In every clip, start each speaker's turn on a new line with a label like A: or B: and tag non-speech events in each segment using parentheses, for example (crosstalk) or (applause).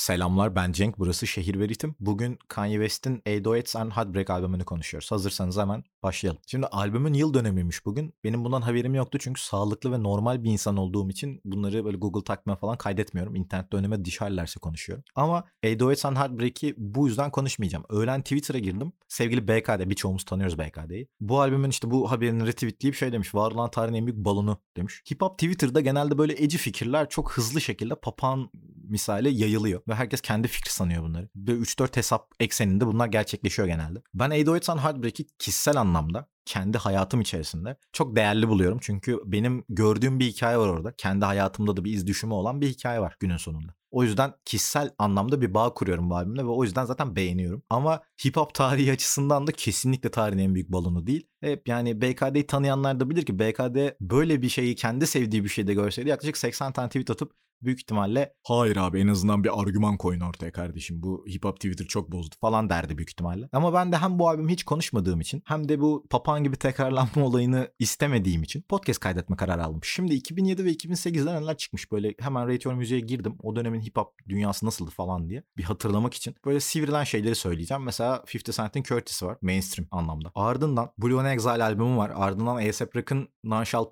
A: Selamlar ben Cenk burası Şehir ve Ritim. Bugün Kanye West'in 808 and Heartbreak albümünü konuşuyoruz. Hazırsanız hemen başlayalım. Şimdi albümün yıl dönemiymiş bugün. Benim bundan haberim yoktu çünkü sağlıklı ve normal bir insan olduğum için bunları böyle Google takma falan kaydetmiyorum. İnternette önüme düşerlerse konuşuyorum. Ama 808 and Heartbreak'i bu yüzden konuşmayacağım. Öğlen Twitter'a girdim. Sevgili BKD birçoğumuz tanıyoruz BKD'yi. Bu albümün işte bu haberini retweetleyip şey demiş. Var olan tarihin en büyük balonu demiş. Hip Hop Twitter'da genelde böyle eci fikirler çok hızlı şekilde papağan misali yayılıyor. Ve herkes kendi fikri sanıyor bunları. Ve 3-4 hesap ekseninde bunlar gerçekleşiyor genelde. Ben 808 and Heartbreak'i kişisel anlamda kendi hayatım içerisinde çok değerli buluyorum. Çünkü benim gördüğüm bir hikaye var orada. Kendi hayatımda da bir iz düşümü olan bir hikaye var günün sonunda. O yüzden kişisel anlamda bir bağ kuruyorum bu albümle ve o yüzden zaten beğeniyorum. Ama hip hop tarihi açısından da kesinlikle tarihin en büyük balonu değil. Hep yani BKD'yi tanıyanlar da bilir ki BKD böyle bir şeyi kendi sevdiği bir şeyde görseydi yaklaşık 80 tane tweet atıp büyük ihtimalle hayır abi en azından bir argüman koyun ortaya kardeşim bu hip hop Twitter çok bozdu falan derdi büyük ihtimalle. Ama ben de hem bu albümü hiç konuşmadığım için hem de bu papağan gibi tekrarlanma (laughs) olayını istemediğim için podcast kaydetme kararı aldım. Şimdi 2007 ve 2008'de neler çıkmış böyle hemen Radio Müziğe girdim. O dönemin hip hop dünyası nasıldı falan diye bir hatırlamak için. Böyle sivrilen şeyleri söyleyeceğim. Mesela 50 Cent'in Curtis'i var mainstream anlamda. Ardından Blue on Exile albümü var. Ardından A$AP Rock'ın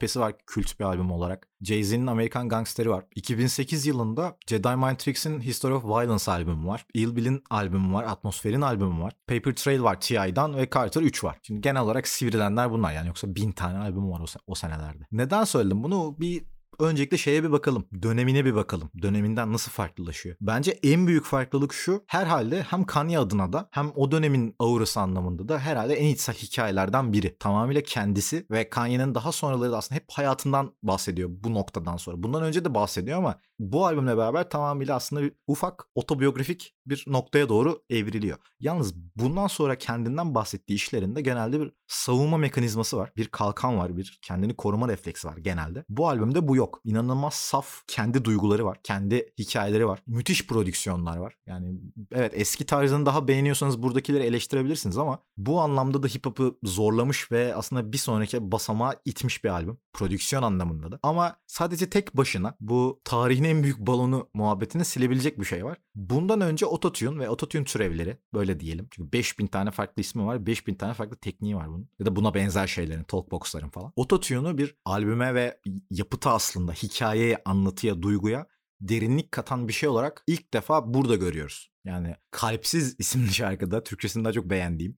A: Pass'i var kült bir albüm olarak. Jay-Z'nin Amerikan Gangster'i var. 2008 yılında Jedi Mind Tricks'in History of Violence albümü var. Ill Bill'in albümü var. Atmosfer'in albümü var. Paper Trail var T.I.'dan ve Carter 3 var. Şimdi genel olarak sivrilenler bunlar yani yoksa bin tane albüm var o senelerde. Neden söyledim bunu? Bir Öncelikle şeye bir bakalım. Dönemine bir bakalım. Döneminden nasıl farklılaşıyor? Bence en büyük farklılık şu. Herhalde hem Kanye adına da hem o dönemin aurası anlamında da herhalde en içsel hikayelerden biri. Tamamıyla kendisi ve Kanye'nin daha sonraları da aslında hep hayatından bahsediyor bu noktadan sonra. Bundan önce de bahsediyor ama bu albümle beraber tamamıyla aslında bir ufak otobiyografik bir noktaya doğru evriliyor. Yalnız bundan sonra kendinden bahsettiği işlerinde genelde bir savunma mekanizması var. Bir kalkan var, bir kendini koruma refleksi var genelde. Bu albümde bu yok. İnanılmaz saf kendi duyguları var, kendi hikayeleri var. Müthiş prodüksiyonlar var. Yani evet eski tarzını daha beğeniyorsanız buradakileri eleştirebilirsiniz ama bu anlamda da hip hop'u zorlamış ve aslında bir sonraki basamağa itmiş bir albüm. Prodüksiyon anlamında da. Ama sadece tek başına bu tarihin en büyük balonu muhabbetini silebilecek bir şey var. Bundan önce ototune ve ototune türevleri böyle diyelim. Çünkü 5000 tane farklı ismi var. 5000 tane farklı tekniği var bunun. Ya da buna benzer şeylerin, talkbox'ların falan. Ototune'u bir albüme ve yapıta aslında hikayeye, anlatıya, duyguya derinlik katan bir şey olarak ilk defa burada görüyoruz. Yani Kalpsiz isimli şarkıda, Türkçesini daha çok beğendiğim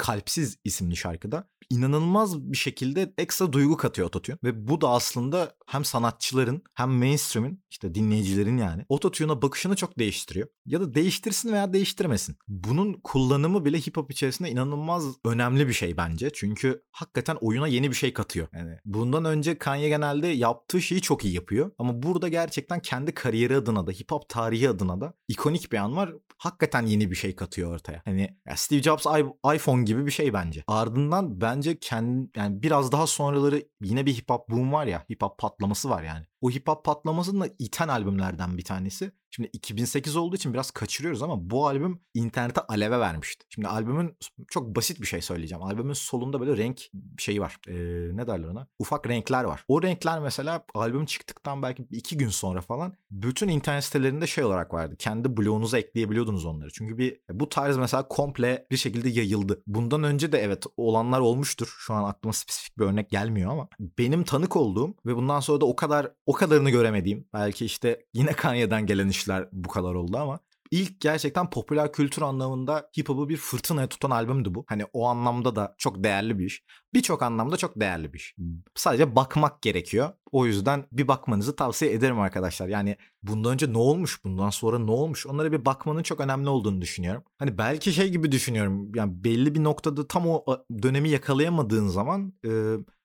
A: Kalpsiz isimli şarkıda inanılmaz bir şekilde ekstra duygu katıyor ototune. Ve bu da aslında hem sanatçıların hem mainstream'in işte dinleyicilerin yani ototune'a bakışını çok değiştiriyor. Ya da değiştirsin veya değiştirmesin. Bunun kullanımı bile hip hop içerisinde inanılmaz önemli bir şey bence. Çünkü hakikaten oyuna yeni bir şey katıyor. Yani bundan önce Kanye genelde yaptığı şeyi çok iyi yapıyor. Ama burada gerçekten kendi kariyeri adına da hip hop tarihi adına da ikonik bir an var. Hakikaten yeni bir şey katıyor ortaya. Hani Steve Jobs iPhone gibi bir şey bence. Ardından bence kendi yani biraz daha sonraları yine bir hip hop boom var ya, hip hop patlaması var yani. O hip hop patlamasını da iten albümlerden bir tanesi. Şimdi 2008 olduğu için biraz kaçırıyoruz ama bu albüm internete aleve vermişti. Şimdi albümün çok basit bir şey söyleyeceğim. Albümün solunda böyle renk şeyi var. Ee, ne derler ona? Ufak renkler var. O renkler mesela albüm çıktıktan belki iki gün sonra falan bütün internet sitelerinde şey olarak vardı. Kendi bloğunuza ekleyebiliyordunuz onları. Çünkü bir bu tarz mesela komple bir şekilde yayıldı. Bundan önce de evet olanlar olmuştur. Şu an aklıma spesifik bir örnek gelmiyor ama benim tanık olduğum ve bundan sonra da o kadar o kadarını göremediğim belki işte yine (laughs) Kanye'den gelen işler bu kadar oldu ama ilk gerçekten popüler kültür anlamında hip hop'u bir fırtınaya tutan albümdü bu. Hani o anlamda da çok değerli bir iş. Birçok anlamda çok değerli bir iş. Sadece bakmak gerekiyor. O yüzden bir bakmanızı tavsiye ederim arkadaşlar. Yani bundan önce ne olmuş, bundan sonra ne olmuş onlara bir bakmanın çok önemli olduğunu düşünüyorum. Hani belki şey gibi düşünüyorum. Yani belli bir noktada tam o dönemi yakalayamadığın zaman e,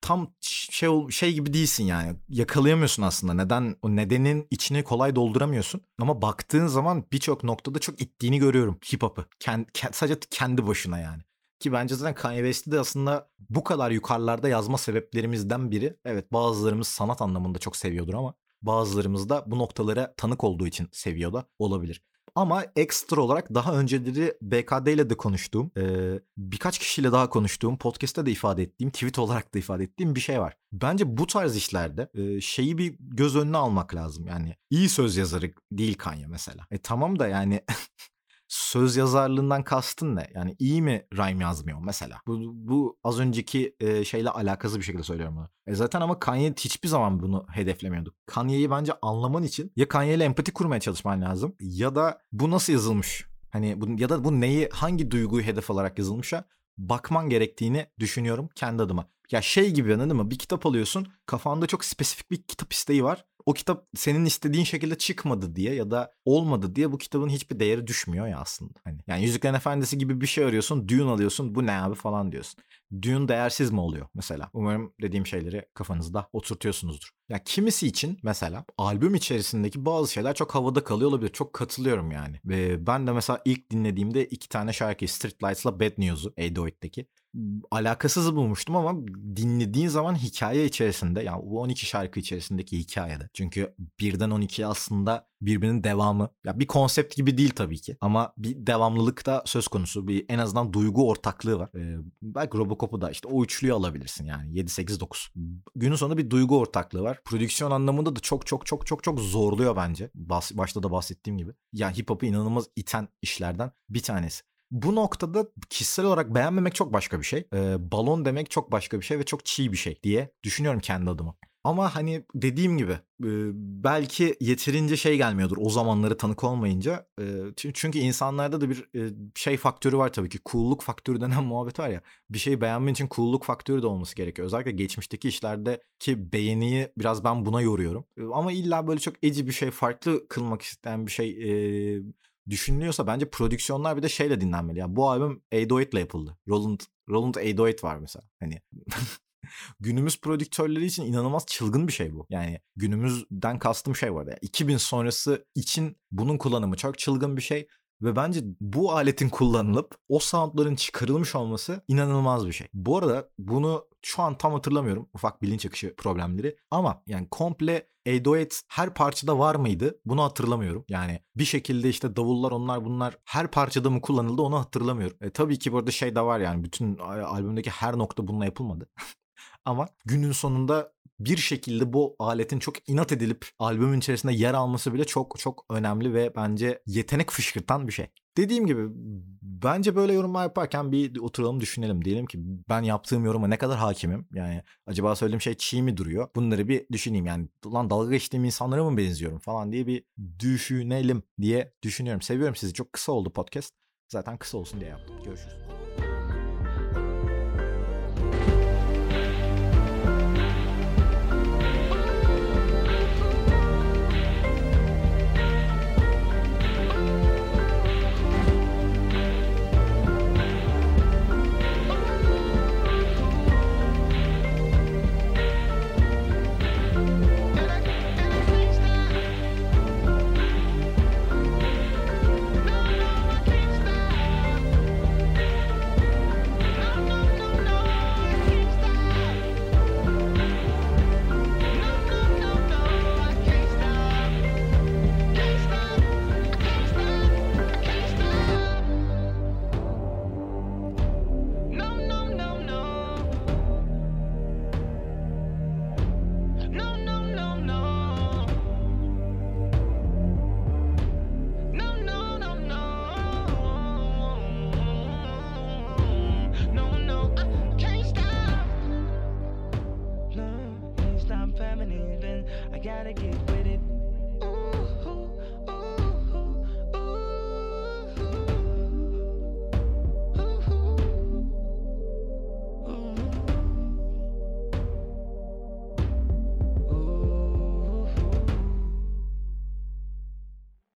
A: tam şey şey gibi değilsin yani. Yakalayamıyorsun aslında. Neden o nedenin içini kolay dolduramıyorsun. Ama baktığın zaman birçok noktada çok ittiğini görüyorum hip hop'ı. Kend, sadece kendi başına yani. Ki bence zaten Kanye West'i de aslında bu kadar yukarılarda yazma sebeplerimizden biri. Evet bazılarımız sanat anlamında çok seviyordur ama bazılarımız da bu noktalara tanık olduğu için seviyor da olabilir. Ama ekstra olarak daha önceleri BKD ile de konuştuğum, e, birkaç kişiyle daha konuştuğum, podcast'te de ifade ettiğim, tweet olarak da ifade ettiğim bir şey var. Bence bu tarz işlerde e, şeyi bir göz önüne almak lazım. Yani iyi söz yazarı değil Kanye mesela. E tamam da yani (laughs) söz yazarlığından kastın ne? Yani iyi mi rhyme yazmıyor mesela? Bu, bu az önceki e, şeyle alakası bir şekilde söylüyorum bunu. E zaten ama Kanye hiçbir zaman bunu hedeflemiyordu. Kanye'yi bence anlaman için ya Kanye ile empati kurmaya çalışman lazım ya da bu nasıl yazılmış? Hani bu, ya da bu neyi hangi duyguyu hedef alarak yazılmışa bakman gerektiğini düşünüyorum kendi adıma. Ya şey gibi anladın mı? Bir kitap alıyorsun. Kafanda çok spesifik bir kitap isteği var. O kitap senin istediğin şekilde çıkmadı diye ya da olmadı diye bu kitabın hiçbir değeri düşmüyor ya aslında. Hani yani Yüzüklerin Efendisi gibi bir şey arıyorsun. Dune alıyorsun. Bu ne abi falan diyorsun. Dune değersiz mi oluyor mesela? Umarım dediğim şeyleri kafanızda oturtuyorsunuzdur. Ya kimisi için mesela albüm içerisindeki bazı şeyler çok havada kalıyor olabilir. Çok katılıyorum yani. Ve ben de mesela ilk dinlediğimde iki tane şarkı Street Lights'la Bad News'u 808'deki alakasız bulmuştum ama dinlediğin zaman hikaye içerisinde yani bu 12 şarkı içerisindeki hikayede. Çünkü birden 12 aslında birbirinin devamı. Ya bir konsept gibi değil tabii ki ama bir devamlılık da söz konusu. Bir en azından duygu ortaklığı var. Ee, belki Robocop'u da işte o üçlüyü alabilirsin yani 7 8 9. Günün sonunda bir duygu ortaklığı var. Prodüksiyon anlamında da çok çok çok çok çok zorluyor bence. Bas, başta da bahsettiğim gibi. Yani hip hop'u inanılmaz iten işlerden bir tanesi. Bu noktada kişisel olarak beğenmemek çok başka bir şey. Ee, balon demek çok başka bir şey ve çok çiğ bir şey diye düşünüyorum kendi adıma. Ama hani dediğim gibi belki yeterince şey gelmiyordur o zamanları tanık olmayınca. Çünkü insanlarda da bir şey faktörü var tabii ki. Cool'luk faktörü denen (laughs) muhabbet var ya. Bir şeyi beğenmen için cool'luk faktörü de olması gerekiyor. Özellikle geçmişteki işlerdeki beğeniyi biraz ben buna yoruyorum. Ama illa böyle çok eci bir şey, farklı kılmak isteyen bir şey düşünülüyorsa bence prodüksiyonlar bir de şeyle dinlenmeli. Yani bu albüm 808 ile yapıldı. Roland Roland 808 var mesela. Hani (laughs) günümüz prodüktörleri için inanılmaz çılgın bir şey bu. Yani günümüzden kastım şey var. Yani 2000 sonrası için bunun kullanımı çok çılgın bir şey. Ve bence bu aletin kullanılıp o soundların çıkarılmış olması inanılmaz bir şey. Bu arada bunu şu an tam hatırlamıyorum ufak bilinç akışı problemleri ama yani komple 808 her parçada var mıydı? Bunu hatırlamıyorum. Yani bir şekilde işte davullar onlar bunlar her parçada mı kullanıldı onu hatırlamıyorum. E, tabii ki burada şey de var yani bütün albümdeki her nokta bununla yapılmadı. (laughs) Ama günün sonunda bir şekilde bu aletin çok inat edilip albümün içerisinde yer alması bile çok çok önemli ve bence yetenek fışkırtan bir şey. Dediğim gibi bence böyle yorumlar yaparken bir oturalım düşünelim. Diyelim ki ben yaptığım yoruma ne kadar hakimim? Yani acaba söylediğim şey çiğ mi duruyor? Bunları bir düşüneyim yani. Lan dalga geçtiğim insanlara mı benziyorum falan diye bir düşünelim diye düşünüyorum. Seviyorum sizi. Çok kısa oldu podcast. Zaten kısa olsun diye yaptım. Görüşürüz.